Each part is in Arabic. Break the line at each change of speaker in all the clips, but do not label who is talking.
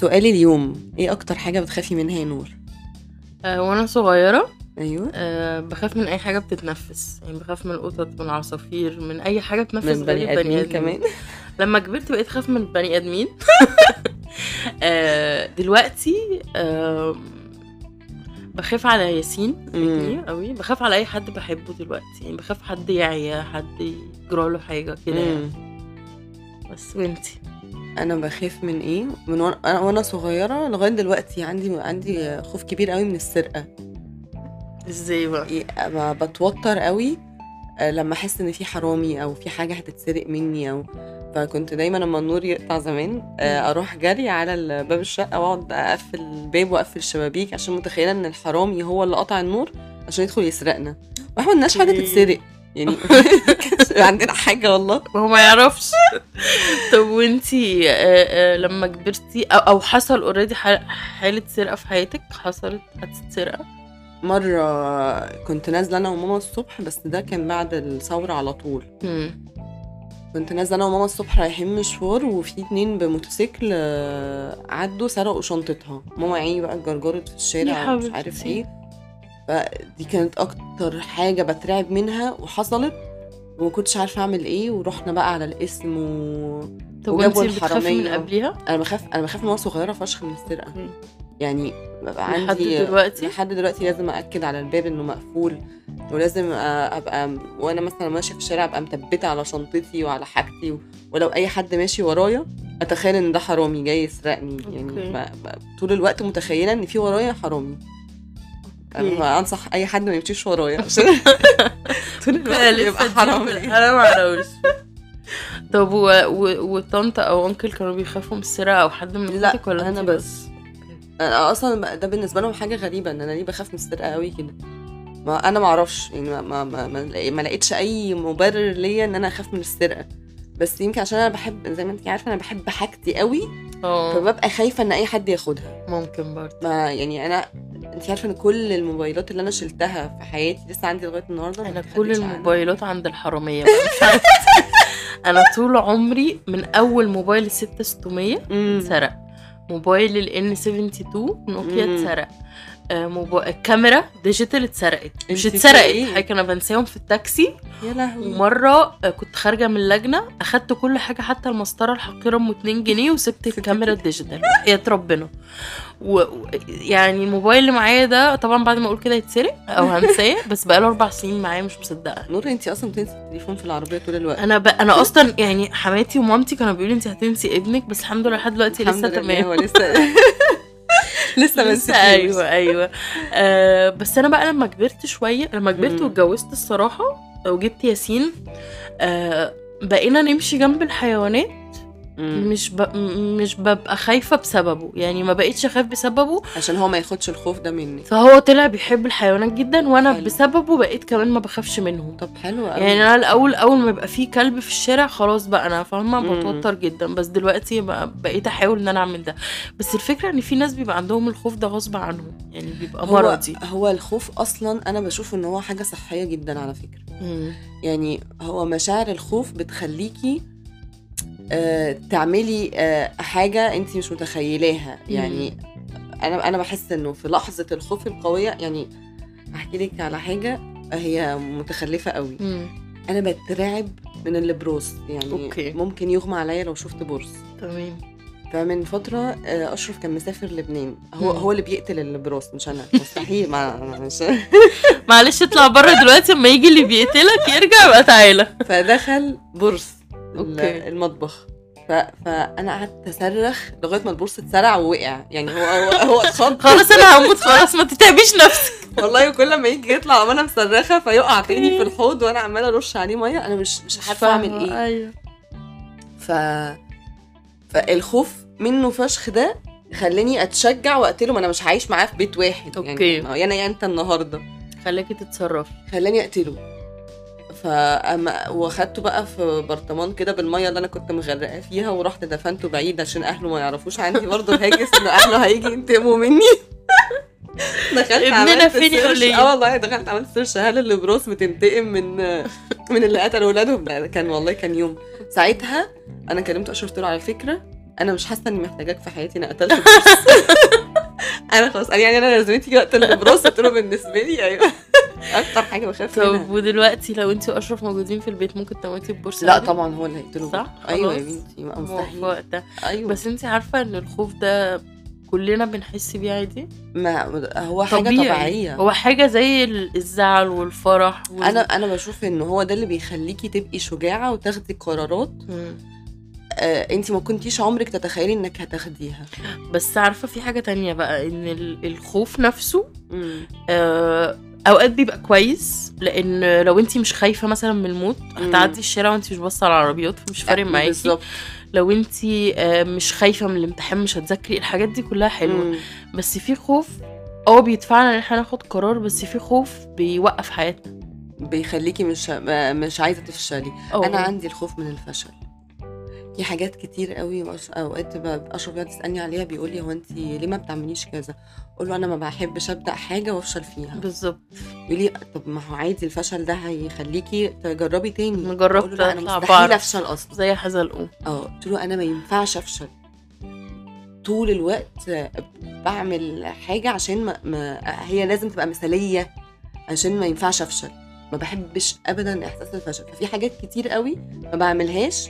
سؤالي اليوم إيه أكتر حاجة بتخافي منها يا نور؟
آه وأنا صغيرة
أيوه.
آه بخاف من أي حاجة بتتنفس يعني بخاف من القطط من العصافير من أي حاجة بتنفس
من بني آدمين كمان.
لما كبرت بقيت اخاف من البني آدمين. آه دلوقتي آه بخاف على ياسين ابني قوي. بخاف على أي حد بحبه دلوقتي. يعني بخاف حد يعيا حد يجرى له حاجة كده يعني. بس وأنتي؟
أنا بخاف من إيه؟ من وأنا وأنا صغيرة لغاية دلوقتي عندي عندي خوف كبير قوي من السرقة.
إزاي بقى؟
بتوتر قوي آه، لما أحس إن في حرامي أو في حاجة هتتسرق مني أو فكنت دايما لما النور يقطع زمان آه، أروح جري على باب الشقة وأقعد أقفل الباب وأقفل الشبابيك عشان متخيلة إن الحرامي هو اللي قطع النور عشان يدخل يسرقنا. وإحنا ملناش
حاجة.
تتسرق. يعني عندنا حاجة والله.
هو ما يعرفش. طب وانتي آه، آه، لما كبرتي أو أو حصل اوريدي حالة سرقة في حياتك؟ حصلت؟ سرقة؟
مرة كنت نازلة أنا وماما الصبح بس ده كان بعد الثورة على طول. كنت نازلة أنا وماما الصبح رايحين مشوار وفي اتنين بموتوسيكل آه، عدوا سرقوا شنطتها. ماما عيني بقى اتجرجرت في الشارع
حبيبتي.
عارف إيه. فدي كانت أكتر حاجة بترعب منها وحصلت وما كنتش عارفة أعمل إيه ورحنا بقى على القسم و...
طب
وجابوا
وانتي بتخافي من. قبليها
أنا بخاف أنا بخاف من وأنا صغيرة فشخ من السرقة
مم.
يعني ببقى
لحد
عندي
دلوقتي
لحد دلوقتي لازم أأكد على الباب إنه مقفول ولازم أبقى وأنا مثلا ماشية في الشارع أبقى مثبتة على شنطتي وعلى حاجتي ولو أي حد ماشي ورايا أتخيل إن ده حرامي جاي يسرقني. يعني طول الوقت متخيلة إن في ورايا حرامي أنا أنصح أي حد ما يمشيش ورايا. عشان طول الوقت حرامي
دي- أنا ما أعرفش طب و... و... وطنط أو أنكل كانوا بيخافوا من السرقة أو حد من
لا،
ولا
أنا
أنتي
بس. أنا أصلا ده بالنسبة لهم حاجة غريبة إن أنا ليه بخاف من السرقة قوي كده؟ ما أنا ما أعرفش يعني ما ما ما, ما, ما لقيتش أي مبرر ليا إن أنا أخاف من السرقة. بس يمكن عشان أنا بحب زي ما أنت عارفة أنا بحب حاجتي قوي
آه
فببقى خايفة إن أي حد ياخدها
ممكن برضه
ما يعني أنا أنت عارفة إن كل الموبايلات اللي أنا شلتها في حياتي لسه عندي لغاية النهارده
أنا كل. الموبايلات عند الحرامية. أنا طول عمري من أول موبايل 6600
مم.
اتسرق موبايل ال N72 نوكيا. اتسرق آه، موبا... الكاميرا digital اتسرقت. مش اتسرقت.
إيه؟
حاجة أنا بنساهم في التاكسي.
يا لهوي.
ومرة آه، كنت خارجة من اللجنة أخدت كل حاجة حتى المسطرة الحقيرة ام 2 جنيه وسبت الكاميرا ال digital. يا ربنا. و... يعني الموبايل اللي معايا ده طبعا بعد ما أقول كده يتسرق أو هنساه بس بقاله أربع سنين معايا مش مصدقة.
نور انت أصلا بتنسي التليفون في العربية طول الوقت.
أنا ب... أنا أصلا يعني حماتي ومامتي كانوا بيقولوا انت هتنسي ابنك بس الحمد لله لحد دلوقتي لسه تمام.
هو لسه لسه ما نسيتوش.
أيوه أيوه آه بس أنا بقى لما كبرت شوية لما كبرت. واتجوزت الصراحة وجبت ياسين آه بقينا نمشي جنب الحيوانات. مش ب... مش ببقى خايفة بسببه. يعني ما بقيتش أخاف بسببه.
عشان هو ما ياخدش الخوف ده مني.
فهو طلع بيحب الحيوانات جدا وأنا
حلو.
بسببه بقيت كمان ما بخافش منهم.
طب حلو قوي.
يعني أنا الأول أول ما يبقى في كلب في الشارع خلاص بقى أنا
فاهمة.
بتوتر جدا. بس دلوقتي بقى بقيت أحاول إن أنا أعمل ده. بس الفكرة إن في ناس بيبقى عندهم الخوف ده غصب عنهم. يعني بيبقى
هو
مرضي.
هو الخوف أصلا أنا بشوف إن هو حاجة صحية جدا على فكرة.
مم.
يعني هو مشاعر الخوف بتخليكي تعملي آه حاجة انت مش متخيلاها. يعني أنا أنا بحس إنه في لحظة الخوف القوية يعني احكي لك على حاجة هي متخلفة قوي.
مم.
أنا بترعب من البراص. يعني
okay.
ممكن يغمى عليا لو شفت برص
تمام.
فمن فترة آه، أشرف كان مسافر لبنان. هو
مم.
هو اللي بيقتل البراص مش أنا. مستحيل ما مش
معلش اطلع بره دلوقتي أما يجي اللي بيقتلك يرجع يبقى تعالى.
فدخل برص
أوكي.
المطبخ. ف... فأنا قعدت أصرخ لغاية ما البرص اتسرع ووقع. يعني هو هو, هو اتخض
خلاص أنا هموت خلاص ما تتعبيش نفسك.
والله كل ما يجي يطلع عمالة مصرخة فيقع تاني في الحوض وأنا عمالة أرش عليه مية. أنا مش مش عارفة أعمل إيه.
أيوه.
ف فالخوف منه فشخ ده خلاني أتشجع وأقتله. ما أنا مش عايش معاه في بيت واحد. يعني هو يا أنا يا أنت النهارده.
خليكي تتصرفي.
خلاني أقتله. فأما واخدته بقى في برطمان كده بالمية اللي أنا كنت مغرقاه فيها ورحت دفنته بعيد عشان أهله ما يعرفوش عندي برضه هاجس ان أهله هيجي ينتقموا مني. دخلت
ابننا
عملت
فين؟
آه والله دخلت عملت search هل البراص بتنتقم من من اللي قتل ولادهم؟ لا كان والله كان يوم. ساعتها أنا كلمت أشرف له على فكرة أنا مش حاسة إني محتاجاك في حياتي أنا قتلت بروس. أنا خلاص يعني أنا لازمتي اقتل بروس قلت له بالنسبة لي أيوه. أكتر حاجة بخاف
طب
منها
ودلوقتي لو انت وأشرف موجودين في البيت ممكن تموتي ببورصة
لا؟ طبعا هو اللي هيقتله
صح؟
أيوه يا. بنتي مستحيل
وقتها
أيوه
بس انت عارفة إن الخوف ده كلنا بنحس بيه عادي
ما هو حاجة
طبيعي.
طبيعية
هو حاجة زي ال- الزعل والفرح وال...
أنا أنا بشوف ان هو ده اللي بيخليكي تبقي شجاعة وتاخدي قرارات. آه انت ما كنتيش عمرك تتخيلي إنك هتاخديها
بس عارفة في حاجة تانية بقى إن ال- الخوف نفسه. آه، أوقات بيبقى كويس لأن لو انت مش خايفة مثلا من الموت هتعدي الشارع وانت مش باصة على العربيات فمش فارق معاكي.
بالظبط.
لو انت آه، مش خايفة من الامتحان مش هتذاكري الحاجات دي كلها حلوة.
مم.
بس في خوف آه بيدفعنا إن إحنا ناخد قرار بس في خوف بيوقف حياتنا.
بيخليكي مش مش عايزة تفشلي.
أو
أنا عندي الخوف من الفشل. في حاجات كتير قوي أوقات بقى اشرف يقعد يسألني عليها بيقول لي هو انت ليه ما بتعمليش كذا؟ أقول له أنا ما بحبش أبدأ حاجة وأفشل فيها.
بالظبط.
يقول لي طب ما هو عادي الفشل ده هيخليكي تجربي تاني.
جربت
لا
أنا
مستحيل. أفشل أصلا.
زي حزلقوم.
آه قلت له أنا ما ينفعش أفشل. طول الوقت بعمل حاجة عشان ما, ما هي لازم تبقى مثالية عشان ما ينفعش أفشل. ما بحبش ابدا إحساس الفشل. ففي حاجات كتير قوي ما بعملهاش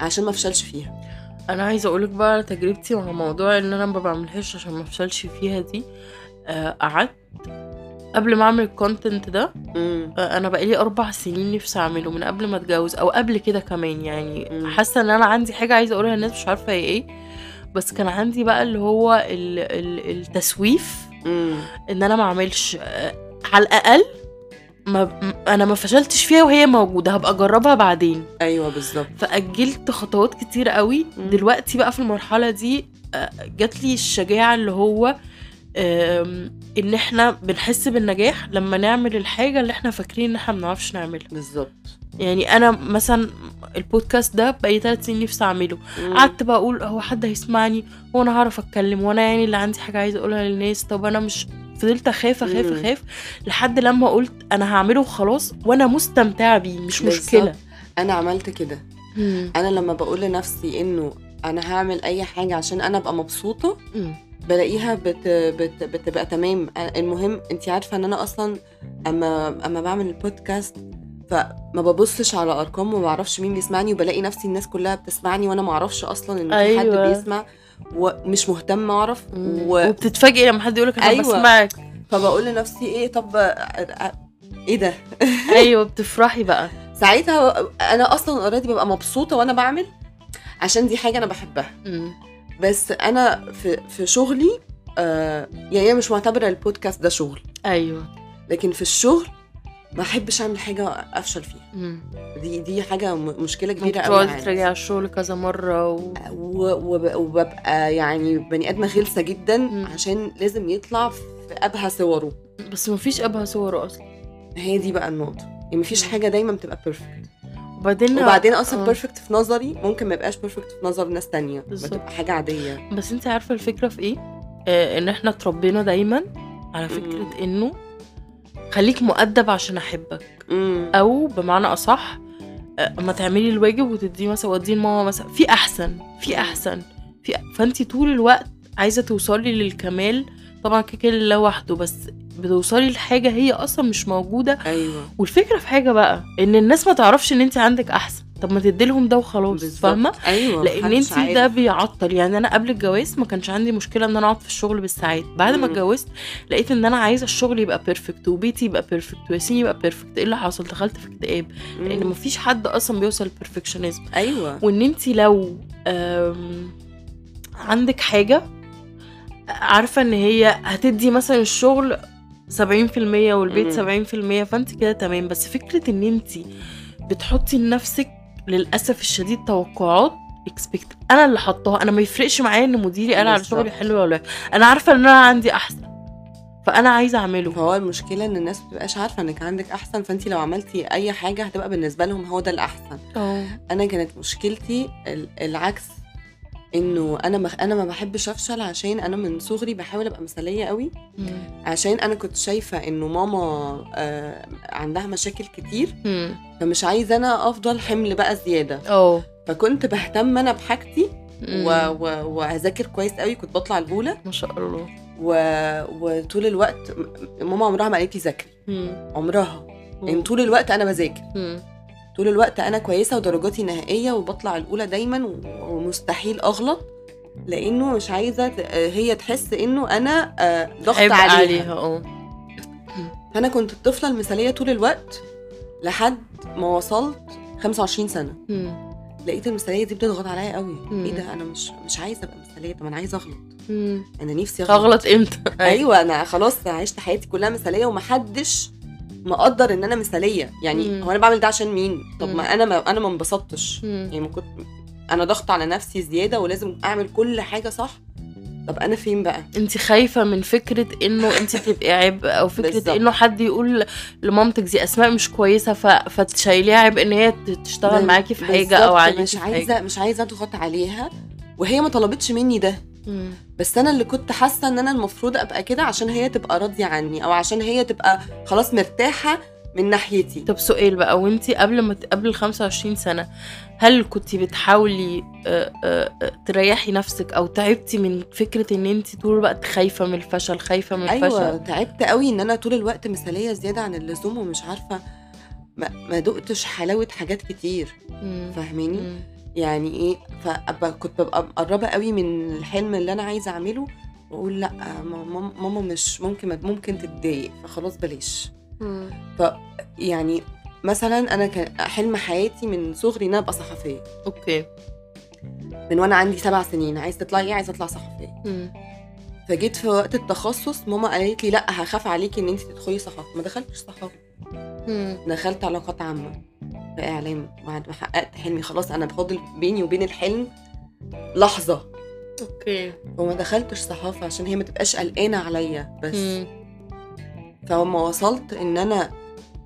عشان ما أفشلش فيها.
أنا عايزة أقولك بقى على تجربتي مع موضوع إن أنا ما بعملهاش عشان ما أفشلش فيها دي. آه، قعدت قبل ما أعمل الكونتنت ده
امم
آه، أنا بقالي أربع سنين نفسي أعمله من قبل ما أتجوز أو قبل كده كمان يعني.
مم.
حاسة إن أنا عندي حاجة عايزة أقولها للناس مش عارفة هي إيه. بس كان عندي بقى اللي هو ال- ال- التسويف
امم
إن أنا ما أعملش آه، على الأقل ما أنا ما فشلتش فيها وهي موجودة هبقى أجربها بعدين.
أيوه بالظبط.
فأجلت خطوات كتير قوي.
مم.
دلوقتي بقى في المرحلة دي آه، جات لي الشجاعة اللي هو إن إحنا بنحس بالنجاح لما نعمل الحاجة اللي إحنا فاكرين إن إحنا ما بنعرفش نعملها.
بالظبط.
يعني أنا مثلا البودكاست ده بقالي ثلاث سنين نفسي
أعمله.
قعدت بقى أقول هو حد هيسمعني هو أنا هعرف أتكلم وأنا يعني اللي عندي حاجة عايزة أقولها للناس. طب أنا مش فضلت أخاف أخاف
مم.
أخاف لحد لما قلت أنا هعمله وخلاص وأنا مستمتعه بيه مش. مشكلة
أنا عملت كده. أنا لما بقول لنفسي إنه أنا هعمل أي حاجة عشان أنا أبقى مبسوطة
مم.
بلاقيها بت بت بتبقى تمام المهم انت عارفة إن أنا أصلا أما أما بعمل البودكاست فما ببصش على أرقام وما بعرفش مين بيسمعني وبلاقي نفسي الناس كلها بتسمعني وأنا ما أعرفش أصلا إن في
أيوة.
حد بيسمع ومش مهتم
أعرف.
و...
وبتتفاجئي لما حد يقولك أنا
أيوة.
بسمعك.
فبقول لنفسي إيه طب إيه ده؟
أيوه بتفرحي بقى.
ساعتها أنا أصلا اوريدي ببقى مبسوطة وأنا بعمل عشان دي حاجة أنا بحبها.
مم.
بس أنا في في شغلي آه يعني أنا مش معتبرة البودكاست ده شغل.
أيوه.
لكن في الشغل ما أحبش أعمل حاجة أفشل فيها
مم.
دي دي حاجة مشكلة
كبيرة
قوي.
تراجعي على الشغل كذا مرة و...
و- وب- وببقى يعني بني آدمة غلسة جدا
مم.
عشان لازم يطلع في أبهى صوره
بس مفيش أبهى صوره أصلا
هي دي بقى النقطة يعني مفيش. حاجة دايما بتبقى perfect
وبعدين
وبعدين أصلا
آه.
perfect في نظري ممكن ما يبقاش perfect في نظر ناس تانية. بتبقى حاجة عادية
بس أنت عارفة الفكرة في إيه آه إن إحنا اتربينا دايما على فكرة
مم.
إنه خليك مؤدب عشان أحبك.
امم
أو بمعنى أصح آه، اما تعملي الواجب وتديه مثلا وديه لماما مثلا. في أحسن في أحسن. في فانت طول الوقت عايزة توصلي للكمال. طبعا كده كده لوحده بس بتوصلي لحاجة هي أصلا مش موجودة.
أيوه.
والفكرة في حاجة بقى إن الناس ما تعرفش إن انت عندك أحسن. طب ما تديلهم ده وخلاص.
فاهمة؟
أيوه
لأن
انت ده. بيعطل. يعني أنا قبل الجواز ما كانش عندي مشكلة إن أنا أقعد في الشغل بالساعات. بعد ما
مم.
اتجوزت لقيت إن أنا عايزة الشغل يبقى perfect وبيتي يبقى perfect وياسين يبقى perfect إيه اللي حصل؟ دخلت في اكتئاب. لأن
مم.
مفيش حد أصلا بيوصل للبرفكشنزم
أيوه.
وإن انت لو عندك حاجة عارفة إن هي هتدي مثلا الشغل 70% والبيت 70% فانت كده تمام. بس فكرة إن انت بتحطي لنفسك للأسف الشديد توقعات اكسبكت أنا اللي حطاها. أنا ما يفرقش معايا إن مديري قال على. شغلي حلو ولا لا أنا عارفة إن أنا عندي أحسن. فأنا عايزة أعمله.
فهو المشكلة إن الناس بتبقاش عارفة إنك عندك أحسن فانت لو عملتي أي حاجة هتبقى بالنسبة لهم هو ده الأحسن.
آه.
أنا كانت مشكلتي ال- العكس. إنه أنا ما أنا ما بحبش أفشل عشان أنا من صغري بحاول أبقى مثالية قوي. عشان أنا كنت شايفة إنه ماما آه عندها مشاكل كتير. فمش عايزة أنا أفضل حمل بقى زيادة.
آه
فكنت بهتم أنا بحاجتي
مم.
و... و... وأذاكر كويس قوي. كنت بطلع الأولى.
ما شاء الله.
و... وطول الوقت ماما عمرها ما قالت لي ذاكري.
مم.
عمرها. يعني طول الوقت أنا بذاكر.
مم.
طول الوقت أنا كويسة ودرجاتي نهائية وبطلع الأولى دايما ومستحيل أغلط لأنه مش عايزة ت- هي تحس إنه أنا آه، ضغط عليها,
عليها آه.
فأنا كنت الطفلة المثالية طول الوقت لحد ما وصلت 25 سنة.
مم.
لقيت المثالية دي بتضغط عليا قوي.
مم.
إيه ده؟ أنا مش مش عايزة أبقى مثالية. طب أنا عايزة أغلط.
مم.
أنا نفسي أغلط.
أغلط إمتى؟
أيوه أنا خلاص عشت حياتي كلها مثالية ومحدش مقدر إن أنا مثالية. يعني
مم.
هو أنا بعمل ده عشان مين؟ طب
مم.
ما أنا ما أنا ما انبسطتش. يعني ما كنت أنا ضغط على نفسي زيادة ولازم أعمل كل حاجة صح؟ طب أنا فين بقى؟
انت خايفة من فكرة إنه انت تبقي عبء أو
فكرة.
إنه حد يقول لمامتك دي أسماء مش كويسة ف... فتشيليها عبء إن هي تشتغل معاكي في
حاجة
أو عليكي
مش عايزة مش عايزة أضغط عليها وهي ما طلبتش مني ده.
مم.
بس أنا اللي كنت حاسة إن أنا المفروض أبقى كده عشان هي تبقى راضية عني أو عشان هي تبقى خلاص مرتاحة من ناحيتي
طب سؤال بقى وانت قبل ما قبل ال 25 سنة هل كنت بتحاولي آه، آه، آه، تريحي نفسك أو تعبتي من فكرة إن انت طول الوقت خايفة من الفشل خايفة من
أيوه
الفشل
تعبت قوي إن أنا طول الوقت مثالية زيادة عن اللزوم ومش عارفة ما, ما دقتش حلاوة حاجات كتير. فاهماني. يعني إيه فأبقى كنت ببقى مقربة قوي من الحلم اللي أنا عايزة أعمله وأقول لأ ماما ماما مش ممكن ممكن تتضايق فخلاص بلاش.
مم.
يعني مثلا أنا كان حلم حياتي من صغري إن أنا أبقى صحفية.
أوكي.
من وأنا عندي سبع سنين عايزه تطلعي إيه؟ عايزه أطلع
صحفية.
فجيت في وقت التخصص ماما قالت لي لأ هخاف عليكي إن انت تدخلي صحافه ما دخلتش صحافة.
مم.
دخلت علاقات عامة في إعلام بعد ما حققت حلمي خلاص أنا فاضل بيني وبين الحلم لحظة
أوكي
وما دخلتش صحافة عشان هي ما تبقاش قلقانة عليا بس
مم.
فلما وصلت إن أنا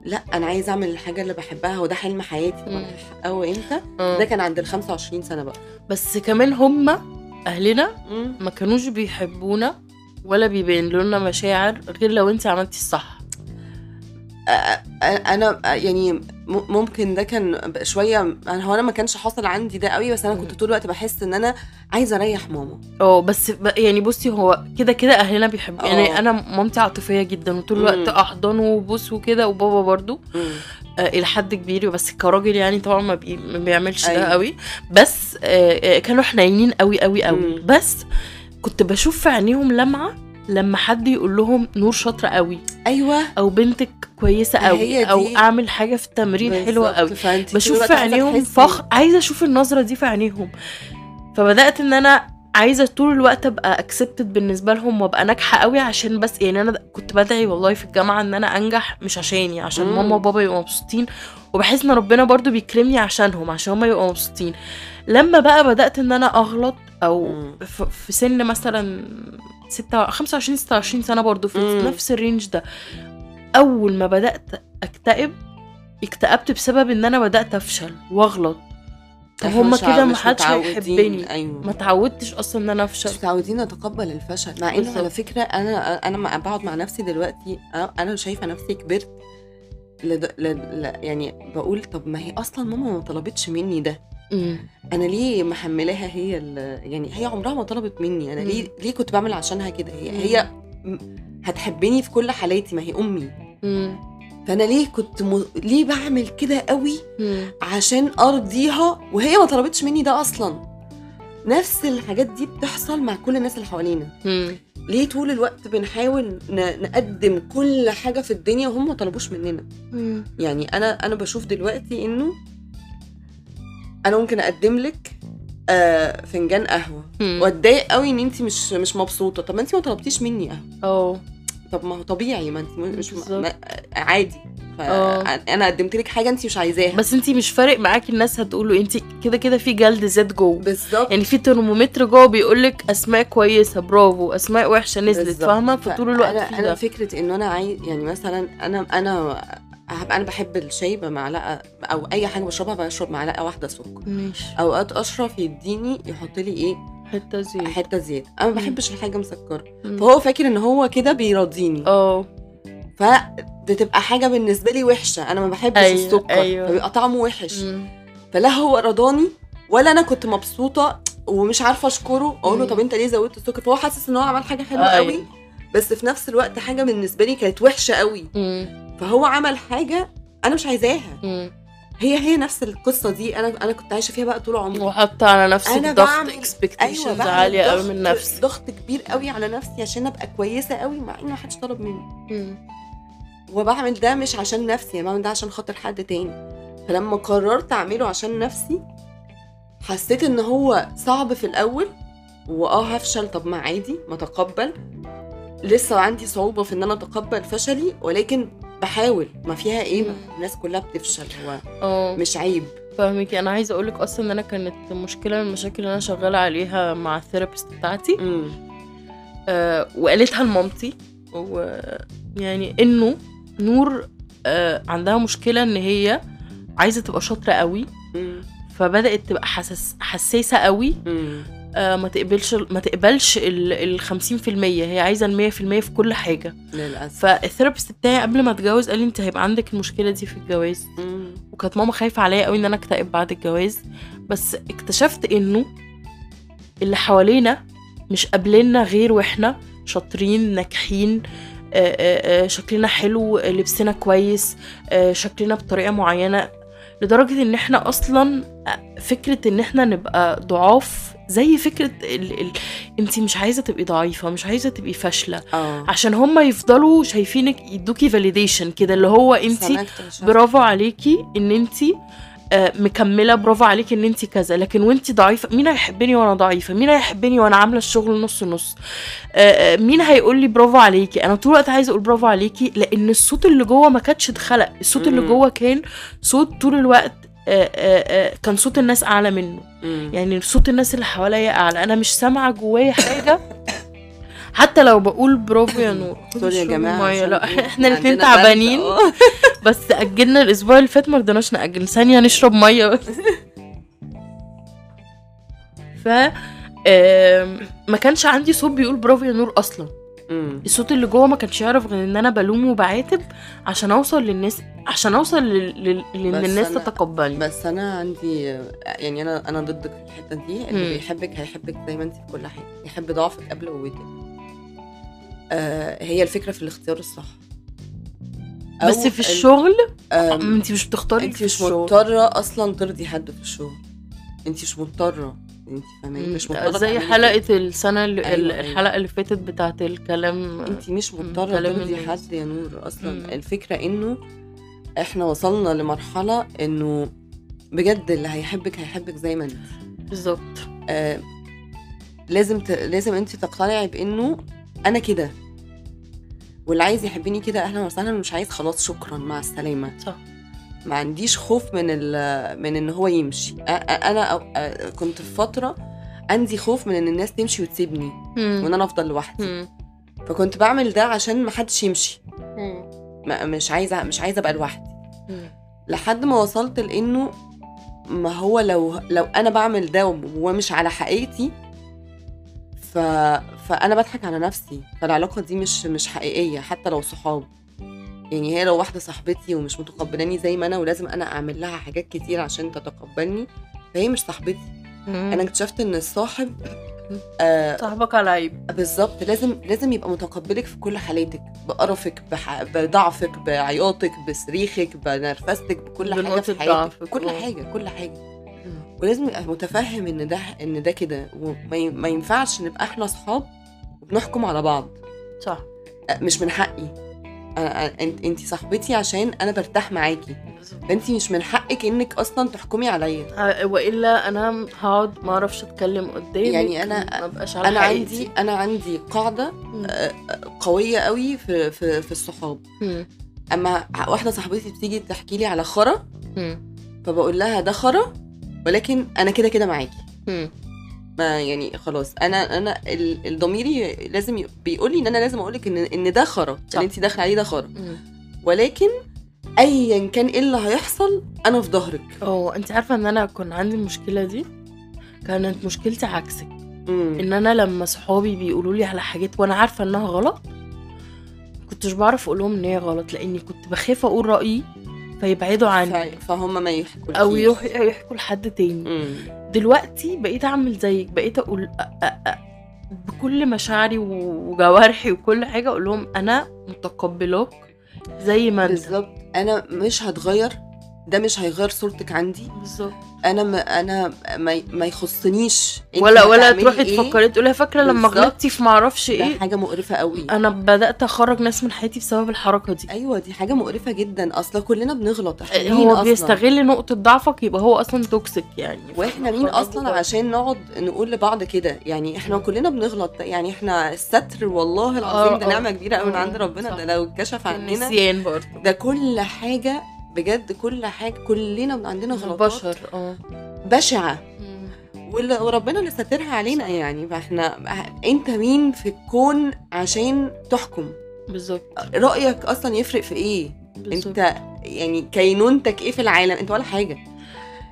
لأ أنا عايزة أعمل الحاجة اللي بحبها وده حلم حياتي طب. أنا هحققه إمتى
آه.
ده كان عند ال 25 سنة بقى
بس كمان هما أهلنا
مم.
ما كانوش بيحبونا ولا بيبين لنا مشاعر غير لو أنت عملتي الصح
أنا يعني ممكن ده كان شوية هو أنا ما كانش حاصل عندي ده قوي بس أنا كنت. طول الوقت بحس إن أنا عايزة أريح ماما
آه بس يعني بصي هو كده كده أهلنا بيحبوا يعني. أنا مامتي عاطفية جدا وطول الوقت. احضان وبوس وكده وبابا برضو آه إلى حد كبير بس كراجل يعني طبعا ما, بي ما بيعملش
أيوة.
ده قوي بس آه آه، كانوا حنينين قوي قوي قوي. بس كنت بشوف في عينيهم لمعة لما حد يقول لهم نور شاطرة قوي
أيوه
أو بنتك
كويسة
قوي. أو أعمل حاجة في التمرين
حلوة.
قوي بشوف في عينيهم فخر عايزة أشوف النظرة دي في عينيهم فبدأت إن أنا عايزة طول الوقت أبقى اكسبتد بالنسبة لهم وأبقى ناجحة قوي عشان بس يعني أنا كنت بدعي والله في الجامعة إن أنا أنجح مش عشاني عشان
مم.
ماما وبابا يبقوا مبسوطين وبحس إن ربنا برضو بيكرمني عشانهم عشان هما يبقوا مبسوطين لما بقى بدأت إن أنا
أغلط
أو في سن مثلا 6 25 26 سنة برضو في
مم.
نفس الرينج ده. أول ما بدأت أكتئب اكتئبت بسبب إن أنا بدأت أفشل
وأغلط.
هما كده محدش
متعودين.
هيحبني.
أيوه.
ما تعودتش أصلا إن أنا أفشل.
مش متعودين نتقبل الفشل. مع
إنه.
على فكرة أنا أنا ما بقعد مع نفسي دلوقتي. أنا شايفة نفسي كبرت لد... ل... ل... يعني بقول طب ما هي أصلا ماما ما طلبتش مني ده. أنا ليه محملاها هي. يعني هي عمرها ما طلبت مني
أنا.
ليه ليه كنت بعمل عشانها كده هي
مم.
هي هتحبني في كل حالاتي ما هي أمي
مم.
فأنا ليه كنت م... ليه بعمل كده قوي
مم.
عشان أرضيها وهي ما طلبتش مني ده أصلا نفس الحاجات دي بتحصل مع كل الناس اللي حوالينا. ليه طول الوقت بنحاول نقدم كل حاجة في الدنيا وهم ما طلبوش مننا
مم.
يعني أنا أنا بشوف دلوقتي إنه أنا ممكن أقدم لك آه فنجان
قهوة.
وأتضايق قوي إن انت مش مش مبسوطة. طب ما انت ما طلبتيش مني قهوة.
آه
طب ما هو طبيعي ما انت مش. ما عادي. فانا قدمت لك حاجة انت مش عايزاها.
بس أنتي مش فارق معاكي الناس هتقولوا أنتي كده كده في جلد زاد جوه.
بالظبط.
يعني في ترمومتر جوه بيقول لك أسماء كويسة برافو. أسماء وحشة نزلت. فاهمة؟ فطول الوقت أنا
أنا
ده
فكرة إن أنا عايز يعني مثلا أنا أنا هبقى أنا بحب الشاي بمعلقة أو أي حاجة بشربها بشرب معلقة واحدة سكر.
ماشي.
أوقات اشرف يديني يحط لي إيه؟
حتة زيت.
حتة زياده أنا ما. بحبش الحاجة
مسكرة.
فهو فاكر إن هو كده بيراضيني
آه
فبتبقى حاجة بالنسبة لي وحشة. أنا ما بحبش
أيوة،
السكر.
أيوة.
فبيبقى طعمه وحش.
مم.
فلا هو رضاني ولا أنا كنت مبسوطة ومش عارفة أشكره. أقول له. طب أنت ليه زودت السكر؟ فهو حاسس إن هو عمل حاجة حلوة
أيوة.
قوي. بس في نفس الوقت حاجة بالنسبة لي كانت وحشة قوي.
مم.
فهو عمل حاجة أنا مش عايزاها. هي هي نفس القصة دي. أنا أنا كنت عايشة فيها بقى طول عمري.
وحاطة على نفسك
أنا
ضغط
بعمل-
اكسبكتيشنز
بعمل
عالية قوي
ضغط-
من نفسك
ضغط كبير قوي على نفسي عشان أبقى كويسة قوي مع ان محدش طلب مني. وبعمل ده مش عشان نفسي أنا بعمل ده عشان خاطر حد تاني. فلما قررت أعمله عشان نفسي حسيت إن هو صعب في الأول وآه هفشل. طب ما عادي ما تقبل. لسه عندي صعوبة في إن أنا أتقبل فشلي ولكن بحاول ما فيها إيه ما
مم.
الناس كلها بتفشل هو
آه.
مش عيب.
فاهمك. أنا عايزة أقولك أصلا إن أنا كانت مشكلة من المشاكل اللي أنا شغالة عليها مع الثيرابيست بتاعتي. آه وقالتها لمامتي ويعني إنه نور آه عندها مشكلة إن هي عايزة تبقى شاطرة قوي. فبدأت تبقى حساس حساسة قوي. آه ما تقبلش ما تقبلش ال ال 50% هي عايزة ال 100% في كل حاجة.
للأسف.
فالثيرابيست بتاعي قبل ما اتجوز قال لي انت هيبقى عندك المشكلة دي في الجواز.
مم.
وكانت ماما خايفة عليا قوي إن أنا أكتئب بعد الجواز. بس اكتشفت إنه اللي حوالينا مش قابلنا غير وإحنا شاطرين ناجحين آه، آه، آه، شكلنا حلو آه، لبسنا كويس آه، شكلنا بطريقة معينة لدرجة إن إحنا أصلا آه، فكرة إن إحنا نبقى ضعاف زي فكرة ال... ال... أنت مش عايزة تبقي ضعيفة مش عايزة تبقي فاشلة.
آه.
عشان هم يفضلوا شايفينك يدوكي فاليديشن كده اللي هو
أنت.
برافو عليكي إن أنت مكملة برافو عليكي إن أنت كذا. لكن وأنت ضعيفة مين هيحبني وأنا ضعيفة؟ مين هيحبني وأنا عاملة الشغل نص نص؟ آه، آه، مين هيقول لي برافو عليكي؟ أنا طول الوقت عايزة أقول برافو عليكي لأن الصوت اللي جوه ما كانش اتخلق. الصوت اللي. جوه كان صوت طول الوقت آه، آه، آه، كان صوت الناس أعلى منه. يعني صوت الناس اللي حواليا أعلى. أنا مش سامعة جوايا حاجة. حتى لو بقول برافو يا نور.
سوري يا جماعة
لا
إيه؟
إحنا الاثنين. تعبانين.
آه.
بس أجلنا الأسبوع اللي فات ما رضيناش نأجل. ثانية نشرب مية بس. ف ما كانش عندي صوت بيقول برافو يا نور أصلا.
مم.
الصوت اللي جوه ما كانش يعرف غير إن أنا بلوم وبعاتب عشان أوصل للناس عشان أوصل لل- لل-
لإن
الناس تتقبلني
بس أنا عندي يعني أنا أنا ضدك في الحتة دي اللي
مم.
بيحبك هيحبك زي ما انت في كل حاجة يحب ضعفك قبل قوتك آه هي الفكرة في الاختيار الصح
بس في
ال-
الشغل انت مش بتختاري
انت مش. مضطرة أصلا ترضي حد في الشغل انت مش مضطرة انت فاهمه مش مضطرة
زي حلقة السنة اللي
أيوة، أيوة.
الحلقة اللي فاتت بتاعت الكلام.
انت مش
مضطرة
ترضي. حد يا نور أصلا
مم.
الفكرة إنه إحنا وصلنا لمرحلة إنه بجد اللي هيحبك هيحبك زي ما أنت
بالظبط
آه لازم ت... لازم أنت تقتنعي بإنه أنا كده واللي عايز يحبني كده أهلا وسهلا مش عايز خلاص شكرا مع السلامة
صح
ما عنديش خوف من. من إن هو يمشي. أنا كنت في فترة عندي خوف من إن الناس تمشي وتسيبني وإن أنا أفضل لوحدي. فكنت بعمل ده عشان ما حدش يمشي. مش عايزة مش عايزة أبقى لوحدي. لحد ما وصلت لإنه ما هو لو لو أنا بعمل ده ومش على حقيقتي ف... فأنا بضحك على نفسي. فالعلاقة دي مش مش حقيقية حتى لو صحاب. يعني هي لو واحدة صاحبتي ومش متقبلاني زي ما أنا ولازم أنا أعمل لها حاجات كتير عشان تتقبلني فهي مش صاحبتي. أنا اكتشفت إن الصاحب آه
صاحبك على عيب.
بالظبط لازم لازم يبقى متقبلك في كل حالاتك بقرفك بح... بضعفك بعياطك بصريخك بنرفزتك بكل
حاجة
في حياتك.
ضعفك،
كل
آه.
حاجة كل حاجة. ولازم يبقى متفهم إن ده إن ده كده وما ينفعش نبقى إحنا اصحاب وبنحكم على بعض.
صح.
أه، مش من حقي. انت أنت صاحبتي عشان أنا برتاح معاكي فأنت مش من حقك إنك أصلا تحكمي عليا
وإلا أنا هقعد ما أعرفش أتكلم قدامك
يعني
ما بقاش على
أنا
حقيقتي.
عندي أنا عندي قاعدة قوية قوي في في في الصحاب. أما واحدة صاحبتي بتيجي تحكي لي على خرا. فبقول لها ده خرا ولكن أنا كده كده معاكي. ما يعني خلاص أنا أنا ال- الضميري لازم بيقول لي إن أنا لازم أقول لك إن إن ده خرا. اللي انت داخلة عليه ده خرا. ولكن ايا كان إيه اللي هيحصل أنا في ظهرك
آه انت عارفة إن أنا كان عندي المشكلة دي كانت مشكلتي عكسك
مم.
إن أنا لما صحابي بيقولوا لي على حاجات وأنا عارفة إنها غلط كنتش بعرف أقول لهم إن هي غلط لأني كنت بخاف أقول رأيي فيبعدوا عني
فهم ما يحكوا
أو يحكوا لحد تاني
مم.
دلوقتي بقيت أعمل زيك بقيت أقول بكل مشاعري وجوارحي وكل حاجة أقول لهم أنا متقبلاك زي ما انت
بالظبط. أنا مش هتغير ده مش هيغير صورتك عندي.
بالظبط.
أنا ما أنا ما, ما يخصنيش
ولا ولا تروحي
إيه،
تفكري تقولي فاكرة لما. غلطتي في معرفش
ده
إيه.
حاجة مقرفة قوي.
أنا بدأت أخرج ناس من حياتي بسبب الحركة دي.
أيوه دي حاجة مقرفة جدا. أصلا كلنا بنغلط. إحنا
هو
أصلا؟
بيستغل نقطة ضعفك يبقى هو أصلا توكسيك يعني.
وإحنا مين أصلا عشان نقعد نقول لبعض كده؟ يعني إحنا كلنا بنغلط. يعني إحنا الستر والله العظيم
آه،
ده
آه.
نعمة كبيرة قوي من عند ربنا. ده لو اتكشف عننا. ده كل حاجة بجد كل حاجة كلنا عندنا غلطات
البشر
آه. بشعة. وربنا اللي ساترها علينا يعني. فإحنا أنت مين في الكون عشان تحكم؟
بالظبط.
رأيك أصلا يفرق في إيه؟
بالظبط.
أنت يعني كينونتك إيه في العالم؟ أنت ولا حاجة.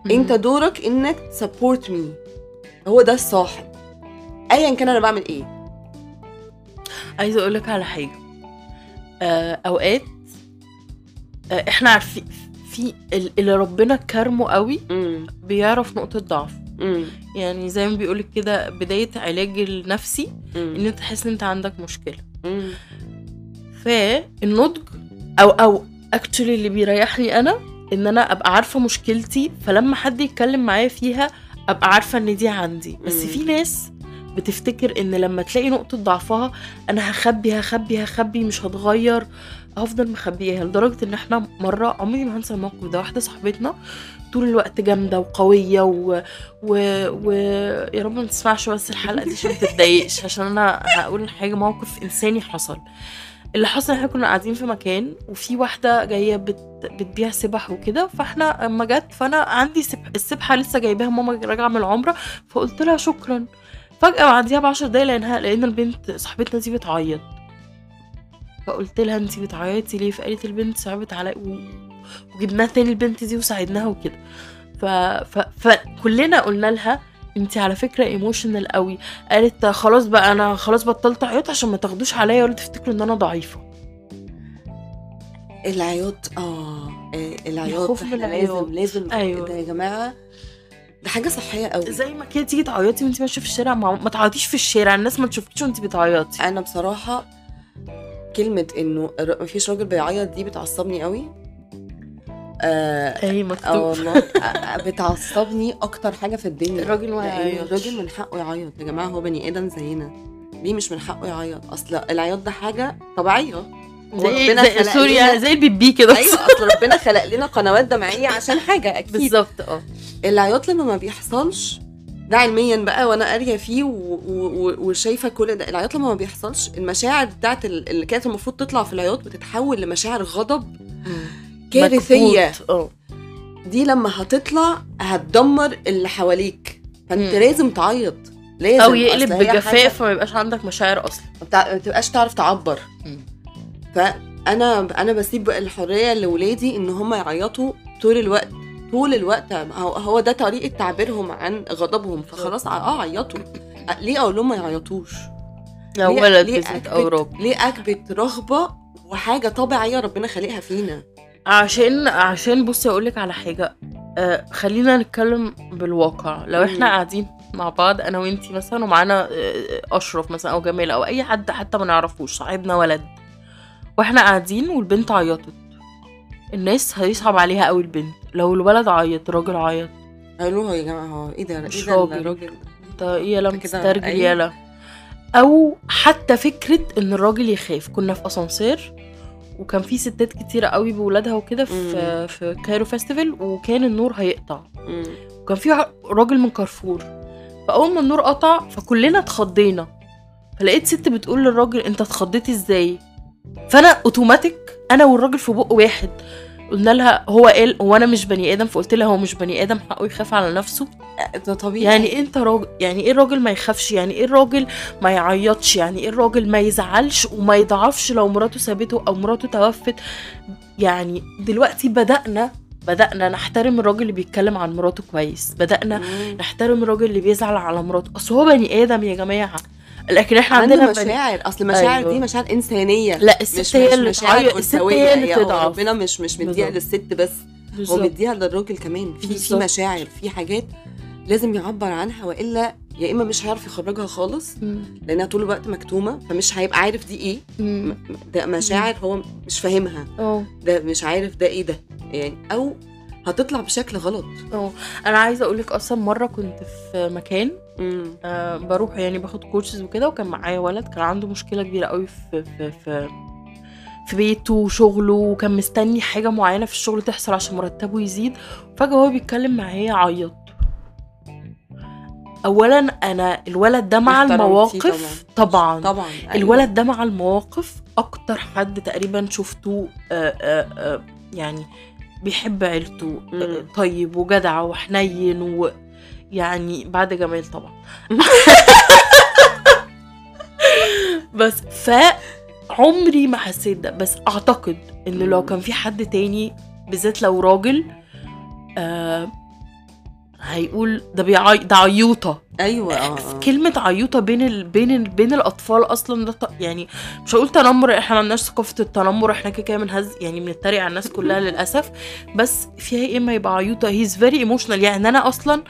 مم.
أنت دورك إنك ت support me هو ده الصاحب ايا كان أنا بعمل إيه.
عايزة أقول لك على حاجة. آه أوقات إحنا عارفين في ال- اللي ربنا كرمه قوي بيعرف نقطة ضعف.
امم
يعني زي ما بيقولك كده بداية علاج النفسي إن
امم
أنت تحس إن أنت عندك
مشكلة.
فالنضج أو أو اكشلي اللي بيريحني أنا إن أنا أبقى عارفة مشكلتي فلما حد يتكلم معايا فيها أبقى عارفة إن دي عندي. بس
مم.
في ناس بتفتكر إن لما تلاقي نقطة ضعفها أنا هخبي هخبي هخبي مش هتغير. هفضل مخبيها لدرجة إن إحنا مرة عمري ما هنسى الموقف ده. واحدة صاحبتنا طول الوقت جامدة وقوية و... و... و... يا رب ما تسمعش بس الحلقة دي عشان ما تتضايقش. عشان أنا هقول حاجة موقف إنساني حصل. اللي حصل إحنا كنا قاعدين في مكان وفي واحدة جاية بت... بتبيع سبح وكده. فإحنا أما جت فأنا عندي سبح السبحة لسه جايباها ماما راجعة من العمرة. فقلت لها شكرا. فجأة بعديها ب 10 دقايق لقيناها لقينا البنت صاحبتنا دي بتعيط. فقلت لها أنتي بتعيطي ليه؟ فقالت البنت صعبت عليا و... وجبناها تاني البنت دي وساعدناها وكده. ف... ف... فكلنا قلنا لها أنتي على فكرة ايموشنال قوي. قالت خلاص بقى أنا خلاص بطلت عياط عشان ما تاخدوش عليا ولا تفتكروا إن أنا ضعيفة.
العياط آه آه، العياط
الخوف من
إحنا
العياط.
لازم لازم
أيوة.
ده يا جماعة. ده حاجة صحية قوي.
زي ما كده تيجي تعيطي وانتي ماشية في الشارع ما, ما تعيطيش في الشارع الناس ما تشوفكيش وانتي بتعيطي.
أنا بصراحة كلمة إنه مفيش راجل بيعيط دي بتعصبني قوي. آه أي
مكتوب.
والله آه، بتعصبني أكتر حاجة في الدنيا.
الراجل يعيطش.
الراجل من حقه يعيط. يا جماعة هو بني آدم زينا. ليه مش من حقه يعيط؟ أصل العياط ده حاجة طبيعية.
زي زي
خلق
سوري
لنا-
يعني زي البيبي كده.
أيوه أصل ربنا خلق لنا قنوات دمعية عشان حاجة أكيد.
بالظبط آه.
العياط لما ما بيحصلش ده علميا بقى وأنا قارية فيه و- و- وشايفة كل ده العياط لما ما بيحصلش المشاعر بتاعت ال- اللي كانت المفروض تطلع في العياط بتتحول لمشاعر غضب
كارثية. آه.
دي لما هتطلع هتدمر اللي حواليك.
فأنت.
لازم تعيط. لازم.
أو يقلب بجفاف فما يبقاش عندك مشاعر أصلا.
ما بتع- ما تبقاش تعرف تعبر.
مم.
فأنا أنا بسيب الحرية لاولادي إن هم يعيطوا طول الوقت طول الوقت هو ده طريقة تعبيرهم عن غضبهم فخلاص آه عيطوا. ليه أقول لهم ما يعيطوش؟
لو ولد بالذات
أو
راجل
ليه أكبت رغبة وحاجة طبيعية ربنا خالقها فينا؟
عشان عشان بصي أقول لك على حاجة آه خلينا نتكلم بالواقع. لو
إحنا.
قاعدين مع بعض أنا وأنتي مثلا ومعانا آه، أشرف مثلا أو جمال أو أي حد حتى ما نعرفوش صاحبنا ولد. وإحنا قاعدين والبنت عيطت. الناس هيصعب عليها قوي البنت. لو الولد عيط راجل عيط.
قالوا يا جماعة هو إيه ده؟ إيه ده
راجل.
الراجل
انت إيه
كده،
مسترجل. يلا أو حتى فكرة إن الراجل يخاف. كنا في أسانسير وكان في ستات كتيرة قوي بولادها وكده في في كايرو فيستيفال وكان النور هيقطع.
مم.
وكان في راجل من كارفور. فأول ما النور قطع فكلنا اتخضينا. فلقيت ست بتقول للراجل أنت اتخضيتي إزاي؟ فانا اوتوماتيك أنا والراجل في بق واحد. قلنا لها هو قال هو أنا مش بني آدم فقلت لها هو مش بني آدم حقه يخاف على نفسه.
ده طبيعي.
يعني انت راجل يعني إيه الراجل ما يخافش؟ يعني إيه الراجل ما يعيطش؟ يعني إيه الراجل ما يزعلش وما يضعفش لو مراته سابته أو مراته توفت؟ يعني دلوقتي بدأنا بدأنا نحترم الراجل اللي بيتكلم عن مراته كويس. بدأنا
مم.
نحترم الراجل اللي بيزعل على مراته. أصل هو بني آدم يا جماعة. لكن
إحنا
عندنا
مشاعر. أصل المشاعر
أيوة.
دي مشاعر إنسانية
لا
مش
الست هي
مش
اللي
مشاعر
الست هي اللي
هي- هو
تضعف
ربنا مش مش مديها. للست بس هو. مديها للراجل كمان. في في. مشاعر في حاجات لازم يعبر عنها وإلا يا إما مش هيعرف يخرجها خالص. لأنها طول الوقت مكتومة فمش هيبقى عارف دي إيه. ده مشاعر هو مش فاهمها.
آه
ده مش عارف ده إيه ده. يعني أو هتطلع بشكل غلط.
آه أنا عايزة أقول لك أصلا مرة كنت في مكان آه بروح يعني باخد كورسز وكده وكان معايا ولد كان عنده مشكلة كبيرة قوي في في في في بيته وشغله وكان مستني حاجة معينة في الشغل تحصل عشان مرتبه يزيد. فجأة هو بيتكلم معايا عيط اولا أنا الولد ده مع المواقف طبعا, طبعا.
طبعا أيوة.
الولد ده مع المواقف أكتر حد تقريبا شفته آه آه آه يعني بيحب عيلته آه
مم.
طيب وجدع وحنين ويعني بعد جمال طبعا. بس فعمري ما حسيت ده. بس أعتقد إن لو كان في حد تاني بالذات لو راجل آه هيقول ده بيعي... ده عيوطة.
أيوه آه آه.
كلمة عيوطة بين ال... بين ال... بين الأطفال أصلا ده ط... يعني مش هقول تنمر إحنا ما عندناش ثقافة التنمر إحنا كده كده بنهز يعني بنتريق على الناس كلها للأسف. بس فيها يا إما يبقى عيوطة؟ he's very emotional يعني أنا أصلا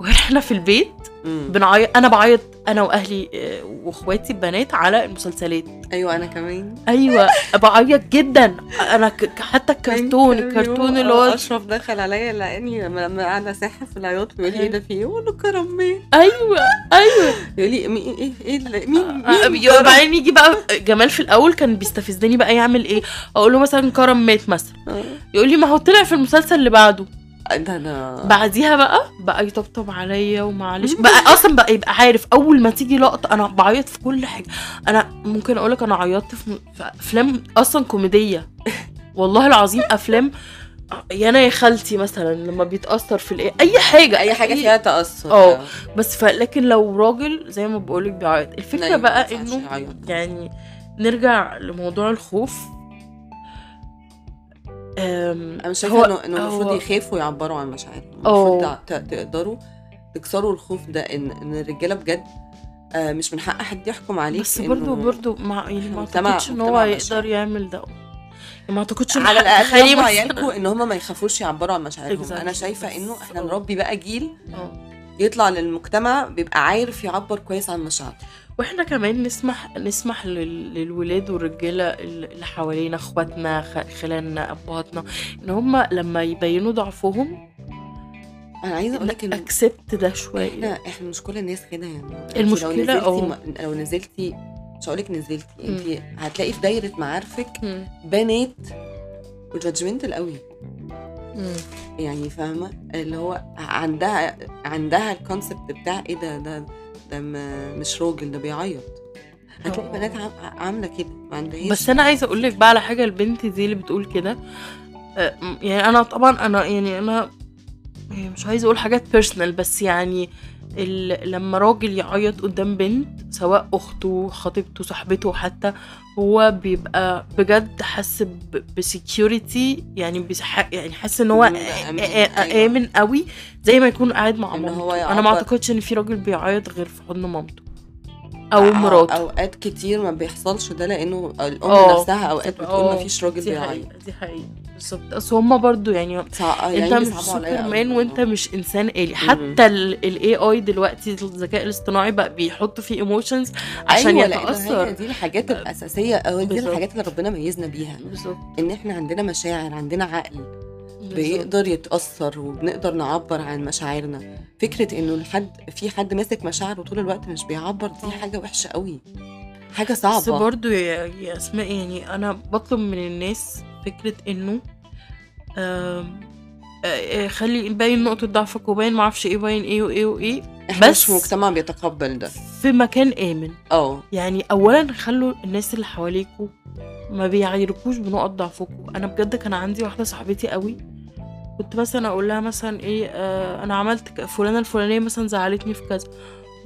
وإحنا في البيت. بنعيط أنا بعيط أنا وأهلي آه، وإخواتي البنات على المسلسلات
أيوه أنا كمان
أيوة بعيط جدا أنا ك... حتى الكرتون الكرتون اللي هو
أشرف دخل عليا لأني لما قاعدة ساحه في العياط بيقول لي إيه ده في إيه؟ له كرم؟
أيوة أيوة
يقول لي مين إيه إيه اللي- مين
آه،
مين
يبقى
كرم؟
بعدين يجي بقى جمال في الأول كان بيستفزني بقى يعمل إيه أقول له مثلا كرم مات مثلا
آه.
يقول لي ما هو طلع في المسلسل اللي بعده
ده أنا
بعديها بقى بقى يطبطب عليا ومعلش. بقى أصلا بقى يبقى عارف أول ما تيجي لقطة أنا بعيط في كل حاجة. أنا ممكن أقول لك أنا عيطت في أفلام أصلا كوميدية. والله العظيم أفلام يا أنا يا خالتي مثلا لما بيتأثر في الايه أي حاجة
أي حاجة فيها تأثر.
آه. بس ف... لكن لو راجل زي ما بقولك بيعيط.
الفكرة
بقى
إنه.
يعني نرجع لموضوع الخوف.
أنا
شايفة
انه إنه المفروض يخافوا يعبروا عن مشاعرهم. المفروض تقدروا تكسروا الخوف ده ان إن الرجالة بجد آه، مش من حق حد يحكم عليك
بس
إنه-
برضو برضو مع يعني ما أعتقدش إن هو يقدر. يعمل ده يعني ما أعتقدش
على الأقل
مثلاً-
عيالكم إن هم ما يخافوش يعبروا عن مشاعرهم. أنا شايفة إنه
إحنا.
نربي بقى جيل. يطلع للمجتمع بيبقى عارف يعبر كويس عن مشاعره
وإحنا كمان نسمح نسمح لل- للولاد والرجالة اللي حوالينا اخواتنا خ- خلاننا ابهاتنا إن هم لما يبينوا ضعفهم
أنا عايزة أقول لك ان
اكسبت ده شوية
إحنا إحنا مش كل الناس كده يعني أنت
المشكلة
لو. نزلتي لو نزلتي مش هقول لك نزلتي. انت هتلاقي في دايرة معارفك
مم.
بنات وجادجمنتال قوي
مم.
يعني فاهمة اللي هو عندها عندها الكونسبت بتاع إيه ده ده ده مش راجل ده بيعيط هتلاقي. بنات عام- عاملة كده ما عندهاش
بس أنا عايزة أقول لك بقى على حاجة البنت دي اللي بتقول كده آه، يعني أنا طبعا أنا يعني أنا يعني مش عايزة أقول حاجات personal بس يعني. لما راجل يعيط قدام بنت سواء أخته خطيبته صاحبته حتى هو بيبقى بجد حاسس ب security يعني. يعني حاسس إن هو
أيوة.
آمن قوي زي ما يكون قاعد مع مامته
هو
أنا ما. أعتقدش إن في راجل بيعيط غير في حضن مامته
أو
مراته
أوقات كتير ما بيحصلش ده لأنه الأم
آه.
نفسها أوقات بتقول
آه.
ما فيش راجل بيعيط
دي حقيقة بالظبط أصل هما برضو يعني. انت
يعني
مش
عليا قوي.
سوبرمان وأنت مش إنسان آلي حتى ال AI دلوقتي الذكاء الاصطناعي بقى بيحط فيه emotions عشان
أيوة،
يتأثر
دي الحاجات الأساسية أو دي. الحاجات اللي ربنا ميزنا بيها
بالظبط
إن إحنا عندنا مشاعر عندنا عقل. بيقدر يتأثر وبنقدر نعبر عن مشاعرنا. فكرة إنه الحد في حد ماسك مشاعره طول الوقت مش بيعبر دي. حاجة وحشة قوي. حاجة
بس
صعبة.
برضو يا, يا أسماء يعني أنا بطلب من الناس فكرة إنه آم، آه، آه، خلي باين نقطة ضعفك وباين معرفش إيه باين إيه وإيه وإيه.
إحنا
بس-
مش مجتمع بيتقبل ده.
في مكان آمن.
آه
يعني اولا خلوا الناس اللي حواليكوا ما بيعايركوش بنقط ضعفكم أنا بجد كان عندي واحدة صاحبتي قوي كنت مثلا أقول لها مثلا إيه آه أنا عملت فلانة الفلانية مثلا زعلتني في كذا.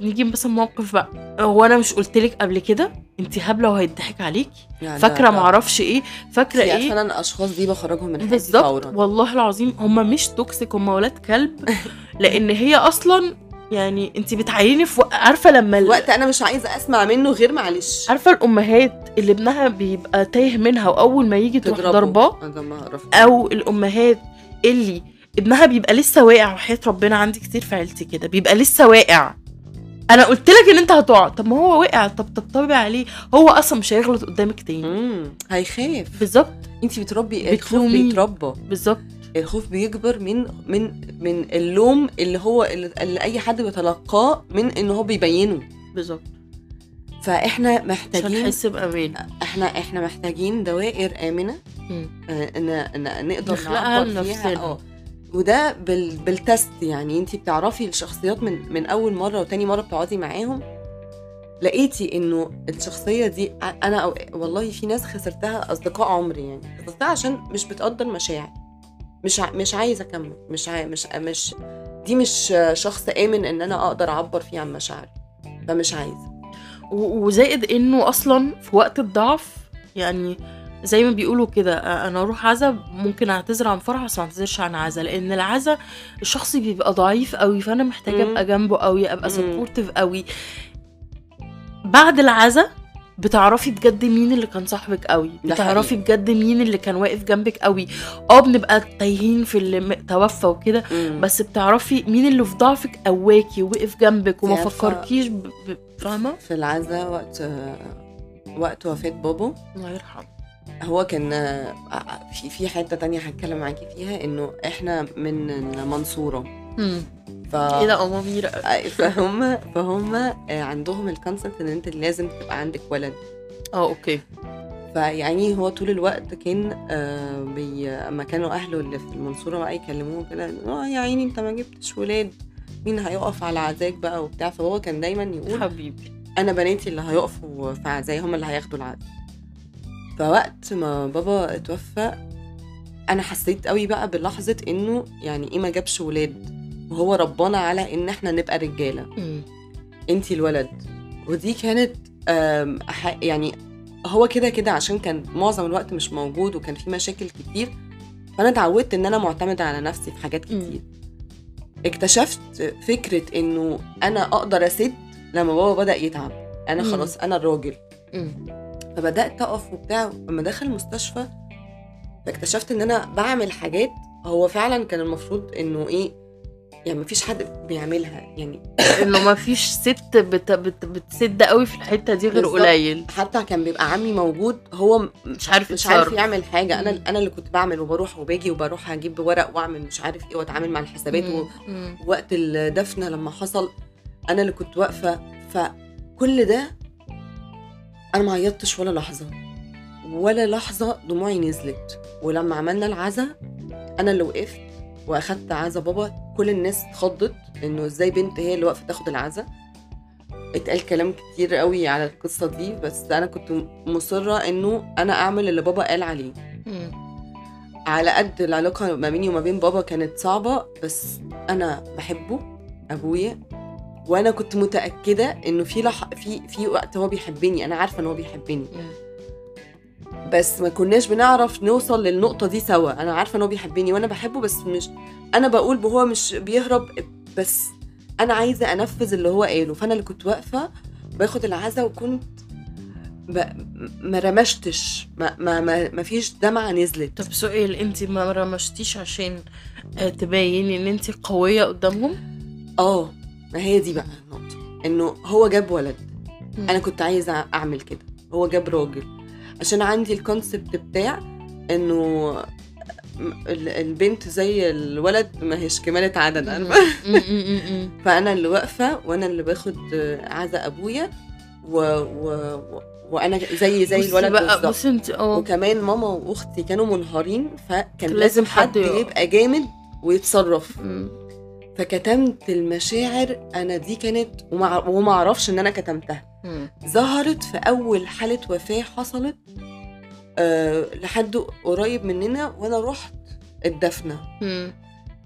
نيجي مثلا موقف بقى. هو أنا مش قلت لك قبل كده؟ أنت هبلة وهيضحك عليكي.
يعني فاكرة
معرفش إيه.
فاكرة
إيه؟
فعلا الاشخاص دي بخرجهم من حياتي فورا.
والله العظيم هم مش توكسيك هم ولاد كلب. لأن هي أصلا يعني أنت بتعيني في عارفة لما ال-
وقت أنا مش عايزة أسمع منه غير معلش.
عارفة الأمهات اللي ابنها بيبقى تايه منها وأول ما يجي تروح ضرباه؟
أعرف.
أو الأمهات اللي ابنها بيبقى لسه واقع وحياة ربنا عندي كتير في عيلتي كده بيبقى لسه واقع. أنا قلت لك إن أنت هتقع. طب ما هو وقع. طب طبطبي عليه هو أصلا مش هيغلط قدامك تاني.
امم هيخاف.
بالظبط.
أنت بتربي الخوف. بيتربى.
بالظبط.
الخوف بيكبر من من من اللوم اللي هو اللي, أي حد بيتلقاه من إن هو بيبينه.
بالظبط.
فإحنا
عشان
محتاجين
نحس بأمان.
إحنا إحنا محتاجين دوائر آمنة. ان إن نقدر نعبر فيها. آه. وده بال... بالتست يعني انت بتعرفي الشخصيات من من أول مرة وتاني مرة بتقعدي معاهم لقيتي إنه الشخصية دي ع- أنا أو... والله في ناس خسرتها أصدقاء عمري يعني خسرتها عشان مش بتقدر مشاعر مش ع... مش عايزة أكمل مش عاي... مش مش دي مش شخص آمن إن أنا أقدر أعبر فيه عن مشاعري فمش
عايزة. وزائد إنه أصلا في وقت الضعف يعني زي ما بيقولوا كده أنا أروح عزا ممكن أعتذر عن فرح بس ما أعتذرش عن عزا لأن العزا الشخص بيبقى ضعيف قوي فأنا
محتاجة.
أبقى جنبه قوي
أبقى.
سبورتيف قوي بعد العزا بتعرفي بجد مين اللي كان صاحبك قوي بتعرفي. بجد مين اللي كان واقف جنبك قوي آه بنبقى تايهين في اللي توفى وكده. بس بتعرفي مين اللي في ضعفك قواكي ووقف جنبك وما فكركيش ب... ب... فاهمة
في العزا وقت وقت وفاة بابا
الله يرحمه
هو كان في في حتة تانية هتكلم معاكي فيها إنه إحنا من المنصوره ف
إيه ده أمامير.
فهم فهم عندهم ال concept إن أنت لازم تبقى عندك ولد.
آه أوكي.
فيعني هو طول الوقت كان آه، بي اما كانوا أهله اللي في المنصورة بقى يكلموه كده آه يا عيني أنت ما جبتش ولاد. مين هيقف على عزاك بقى وبتاع؟ فهو كان دايما يقول
حبيبي.
أنا بناتي اللي هيقفوا في عزاي هم اللي هياخدوا العزا فوقت ما بابا اتوفى أنا حسيت قوي بقى بلحظة إنه يعني إيه ما جابش ولاد وهو ربنا على إن إحنا نبقى
رجالة.
أنتي الولد ودي كانت يعني هو كده كده عشان كان معظم الوقت مش موجود وكان في مشاكل كتير فأنا اتعودت إن أنا معتمدة على نفسي في حاجات. كتير اكتشفت فكرة إنه أنا أقدر أسد لما بابا بدأ يتعب
أنا.
خلاص أنا الراجل. فبدأت أقف وبتاع لما دخل المستشفى فاكتشفت إن أنا بعمل حاجات هو فعلا كان المفروض إنه إيه يعني مفيش حد بيعملها يعني
إنه ما فيش ست بت... بت... بتسد قوي في الحتة دي غير. قليل
حتى كان بيبقى عمي موجود هو
مش عارف
مش عارف. يعمل حاجة
أنا.
أنا اللي كنت بعمل وبروح وباجي وبروح أجيب ورق وأعمل مش عارف إيه وأتعامل مع الحسابات. ووقت الدفنة لما حصل أنا اللي كنت واقفة فكل ده أنا ما عيطتش ولا لحظة. ولا لحظة دموعي نزلت. ولما عملنا العزا أنا اللي وقفت وأخدت عزا بابا. كل الناس اتخضت إنه إزاي بنت هي اللي واقفة تاخد العزا. اتقال كلام كتير قوي على القصة دي بس أنا كنت مصرة إنه أنا أعمل اللي بابا قال عليه. على قد العلاقة ما بيني وما بين بابا كانت صعبة بس أنا بحبه أبويا. وأنا كنت متأكدة إنه في لح... في في وقت هو بيحبني أنا عارفة إن هو بيحبني. بس ما كناش بنعرف نوصل للنقطة دي سوا. أنا عارفة إن هو بيحبني وأنا بحبه بس مش أنا بقول وهو مش بيهرب بس أنا عايزة أنفذ اللي هو قاله. فأنا اللي كنت واقفة باخد العزا وكنت ب... ما رمشتش. ما ما ما, ما فيش دمعة نزلت.
طب سؤال انت ما رمشتيش عشان آه، تبيني ان انت قوية قدامهم؟
آه. ما هي دي بقى النقطة إنه هو جاب ولد. أنا كنت عايزة أعمل كده هو جاب راجل عشان عندي الكونسبت بتاع إنه البنت زي الولد ما هيش كمالة عدد
مم.
أنا
مم. مم. مم.
فأنا اللي واقفة وأنا اللي باخد عزا أبويا و... و... وأنا زي زي الولد بالظبط
آه
وكمان ماما وأختي كانوا منهارين فكان
لازم حد.
يبقى جامد ويتصرف. فكتمت المشاعر أنا دي كانت وما وما أعرفش إن أنا كتمتها. ظهرت في أول حالة وفاة حصلت أه لحد قريب مننا وأنا رحت
الدفنة.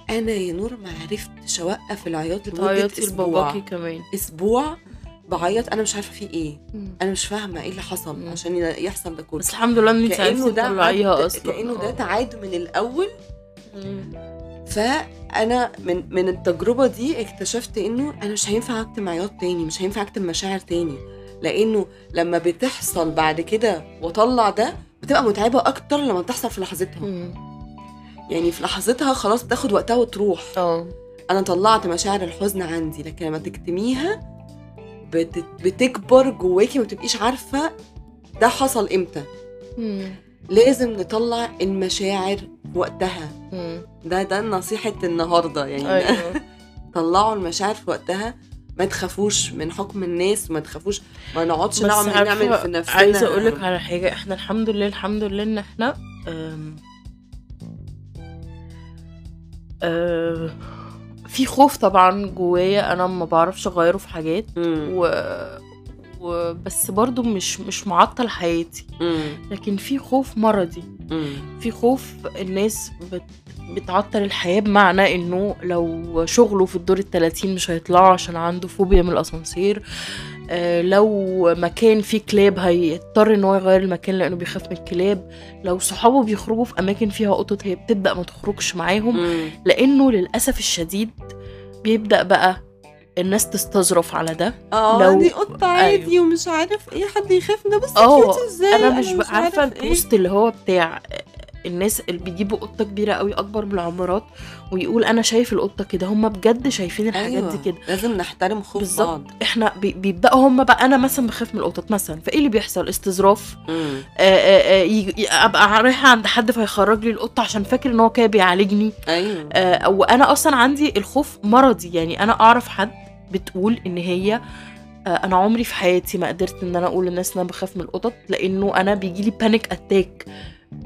أنا يا نور ما عرفتش أوقف العياط لمدة
أسبوع كمان
أسبوع بعيط أنا مش عارفة في إيه
مم.
أنا مش فاهمة إيه اللي حصل
مم.
عشان يحصل ده كله
بس الحمد لله إن انت عرفتي تطلعيها أصلا
كأنه ده
آه.
تعاد من الأول
مم.
فأنا من من التجربة دي اكتشفت إنه أنا مش هينفع أكتم عياط تاني مش هينفع أكتم مشاعر تاني. لأنه لما بتحصل بعد كده واطلع ده بتبقى متعبة أكتر لما بتحصل في لحظتها.
مم.
يعني في لحظتها خلاص بتاخد وقتها وتروح.
آه.
أنا طلعت مشاعر الحزن عندي لكن لما تكتميها بت... بتكبر جواكي ما بتبقيش عارفة ده حصل إمتى.
مم.
لازم نطلع المشاعر وقتها.
مم.
ده ده نصيحة النهارده يعني.
أيوه.
طلعوا المشاعر في وقتها ما تخافوش من حكم الناس ما تخافوش ما نقعدش نعمل نعمل في نفسنا.
عايزة أقول لك على حاجة. إحنا الحمد لله الحمد لله إن إحنا أم أه في خوف طبعا جوايا. أنا ما بعرفش أغيره في حاجات.
مم.
و... بس برضو مش مش معطل حياتي. لكن في خوف مرضي. في خوف الناس بت... بتعطل الحياة بمعنى إنه لو شغله في الدور التلاتين مش هيطلعوا عشان عنده فوبيا من الأسانسير آه لو مكان فيه كلاب هيضطر إن هو يغير المكان لأنه بيخاف من الكلاب لو صحابه بيخرجوا في أماكن فيها قطط هي بتبدأ ما تخرجش معاهم. لأنه للأسف الشديد بيبدأ بقى الناس تستظرف على ده.
آه
لو-
دي قطة عادي ومش عارف إيه حد يخاف ده بس cute إزاي؟
أنا مش
عارف
عارفة
إيه.
ال post اللي هو بتاع الناس اللي بيجيبوا قطة كبيرة قوي أكبر من العمارات ويقول أنا شايف القطة كده هم بجد شايفين الحاجات
أيوة.
دي كده.
لازم نحترم خوف
بالظبط.
بعض.
إحنا بي- بيبدأوا هم بقى أنا مثلا بخاف من القطط مثلا فإيه اللي بيحصل؟ استظراف. آآ آآ يجي- أبقى رايحة عند حد فيخرج لي القطة عشان فاكر إن هو كده بيعالجني.
أيوه.
آه، وأنا أصلا عندي الخوف مرضي يعني أنا أعرف حد بتقول إن هي آه، أنا عمري في حياتي ما قدرت إن أنا أقول للناس إن أنا بخاف من القطط لأنه أنا بيجي لي panic attack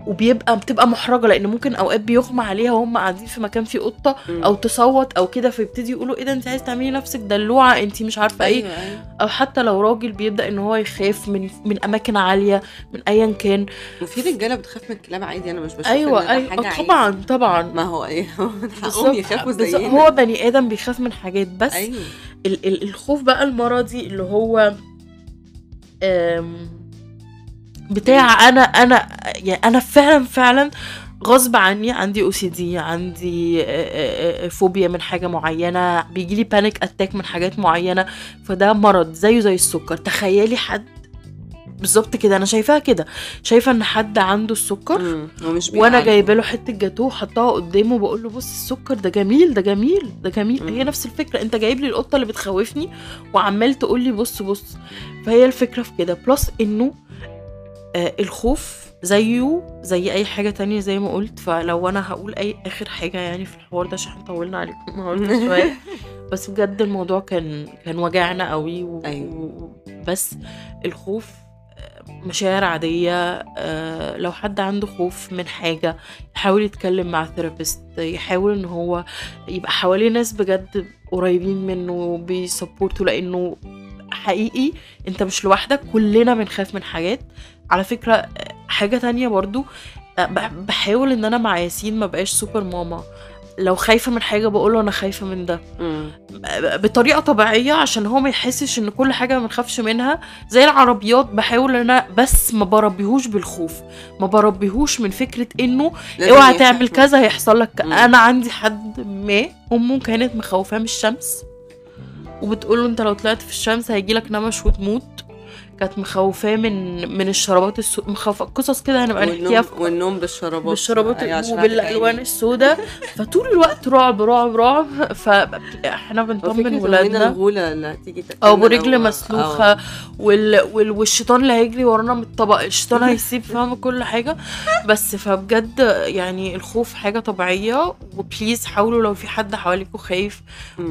وبيبقى بتبقى محرجة لأن ممكن أوقات بيغمى عليها وهم قاعدين في مكان فيه
قطة.
أو تصوت أو كده فيبتدي يقولوا إيه ده انت عايز تعملي نفسك دلوعة انت مش عارفة إيه
أيوه أيوه
أو حتى لو راجل بيبدأ إن هو يخاف من من أماكن عالية من ايا كان
وفي رجالة بتخاف من الكلاب عادي أنا مش بشوف
أيوه
أيوه
حاجة
عادي.
طبعا طبعا
ما هو إيه حقهم. يخافوا. زينا
هو بني آدم بيخاف من حاجات بس
أيوه
ال- ال- الخوف بقى المرضي اللي هو بتاع أنا أنا يعني أنا فعلا فعلا غصب عني عندي OCD عندي آه، آه، آه، فوبيا من حاجة معينة بيجي لي panic attack من حاجات معينة فده مرض زيه زي السكر تخيلي حد بالظبط كده أنا شايفاها كده شايفة إن حد عنده السكر.
ومش وأنا.
جايبة له حتة جاتوه حطها قدامه وبقول له بص السكر ده جميل ده جميل ده جميل
مم.
هي نفس الفكرة أنت جايب لي القطة اللي بتخوفني وعمال تقول لي بص بص فهي الفكرة في كده plus إنه الخوف زيه زي أي حاجة تانية زي ما قلت. فلو أنا هقول أي آخر حاجة يعني في الحوار ده عشان طولنا عليكم النهارده شوية. بس بجد الموضوع كان كان وجعنا قوي و...
أيوة.
بس الخوف آه، مشاعر عادية آه، لو حد عنده خوف من حاجة يحاول يتكلم مع therapist يحاول إن هو يبقى حواليه ناس بجد قريبين منه بي support وا لأنه حقيقي أنت مش لوحدك كلنا بنخاف من حاجات. على فكرة حاجة تانية برضو بح- بحاول إن أنا مع ياسين ما بقاش super mama. لو خايفة من حاجة بقوله أنا خايفة من ده.
مم.
بطريقة طبيعية عشان هو ما يحسش إن كل حاجة ما بنخافش منها. زي العربيات بحاول إن أنا بس ما بربيهوش بالخوف. ما بربيهوش من فكرة
إنه
اوعى تعمل كذا هيحصل لك. أنا عندي حد ما أمه كانت مخوفاه من الشمس وبتقول له أنت لو طلعت في الشمس هيجي لك نمش وتموت. كانت مخوفاه من من الشرابات السو... مخوفة قصص كده هنبقى نحكيها في
والنوم بالشرابات.
بالشرابات
عشان
وبالالوان السوداء. فطول الوقت رعب رعب رعب. فاحنا بنطمن ولادنا.
اللي هتيجي
أو برجل مسلوخة.
أو-
وال... وال... والشيطان اللي هيجري ورانا من الطبق. الشيطان هيسيب فاهمه كل حاجة. بس فبجد يعني الخوف حاجة طبيعية. وبليز حاولوا لو في حد حواليكوا خايف.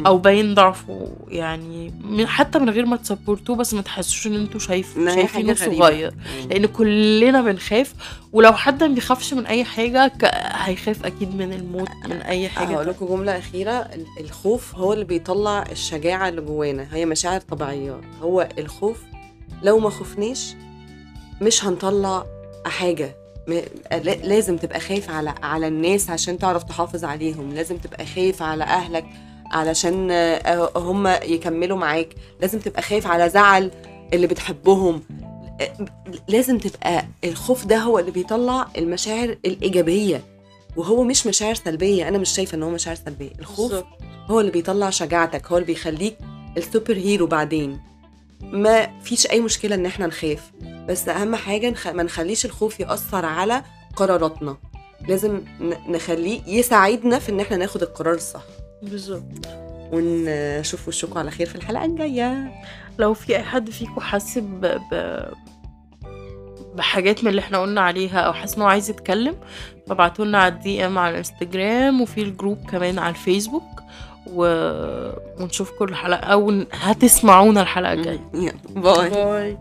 أو باين ضعفه. يعني من حتى من غير ما تسبورتوه. بس ما تحسوش إن أنتوا شايف
هي
شايفينه
حاجة غريبة.
صغير. لأن كلنا بنخاف ولو حد ما بيخافش من أي حاجة. هيخاف أكيد من الموت من أي حاجة
هقول لكم جملة أخيرة. ال- الخوف هو اللي بيطلع الشجاعة اللي جوانا. هي مشاعر طبيعية. هو الخوف لو ما خفناش مش هنطلع لا- لازم تبقى خايف على على الناس عشان تعرف تحافظ عليهم. لازم تبقى خايف على أهلك علشان آه، هم يكملوا معاك. لازم تبقى خايف على زعل. اللي بتحبهم. لازم تبقى الخوف ده هو اللي بيطلع المشاعر الإيجابية وهو مش مشاعر سلبية. أنا مش شايفة إن هو مشاعر سلبية. الخوف. هو اللي بيطلع شجاعتك هو اللي بيخليك السوبر هيرو بعدين. ما فيش أي مشكلة إن إحنا نخاف بس أهم حاجة نخ... ما نخليش الخوف يأثر على قراراتنا. لازم نخليه يساعدنا في إن إحنا ناخد القرار الصح.
بالظبط.
ونشوف وشكم على خير في الحلقة الجاية.
لو في أي حد فيكم حاسس ب... ب... بحاجات من اللي إحنا قلنا عليها أو حاسس إن هو عايز يتكلم فابعتوا لنا على ال DM على الإنستجرام وفي الجروب كمان على الفيسبوك و... ونشوفكم الحلقة أو هتسمعونا الحلقة
الجاية. باي.
باي.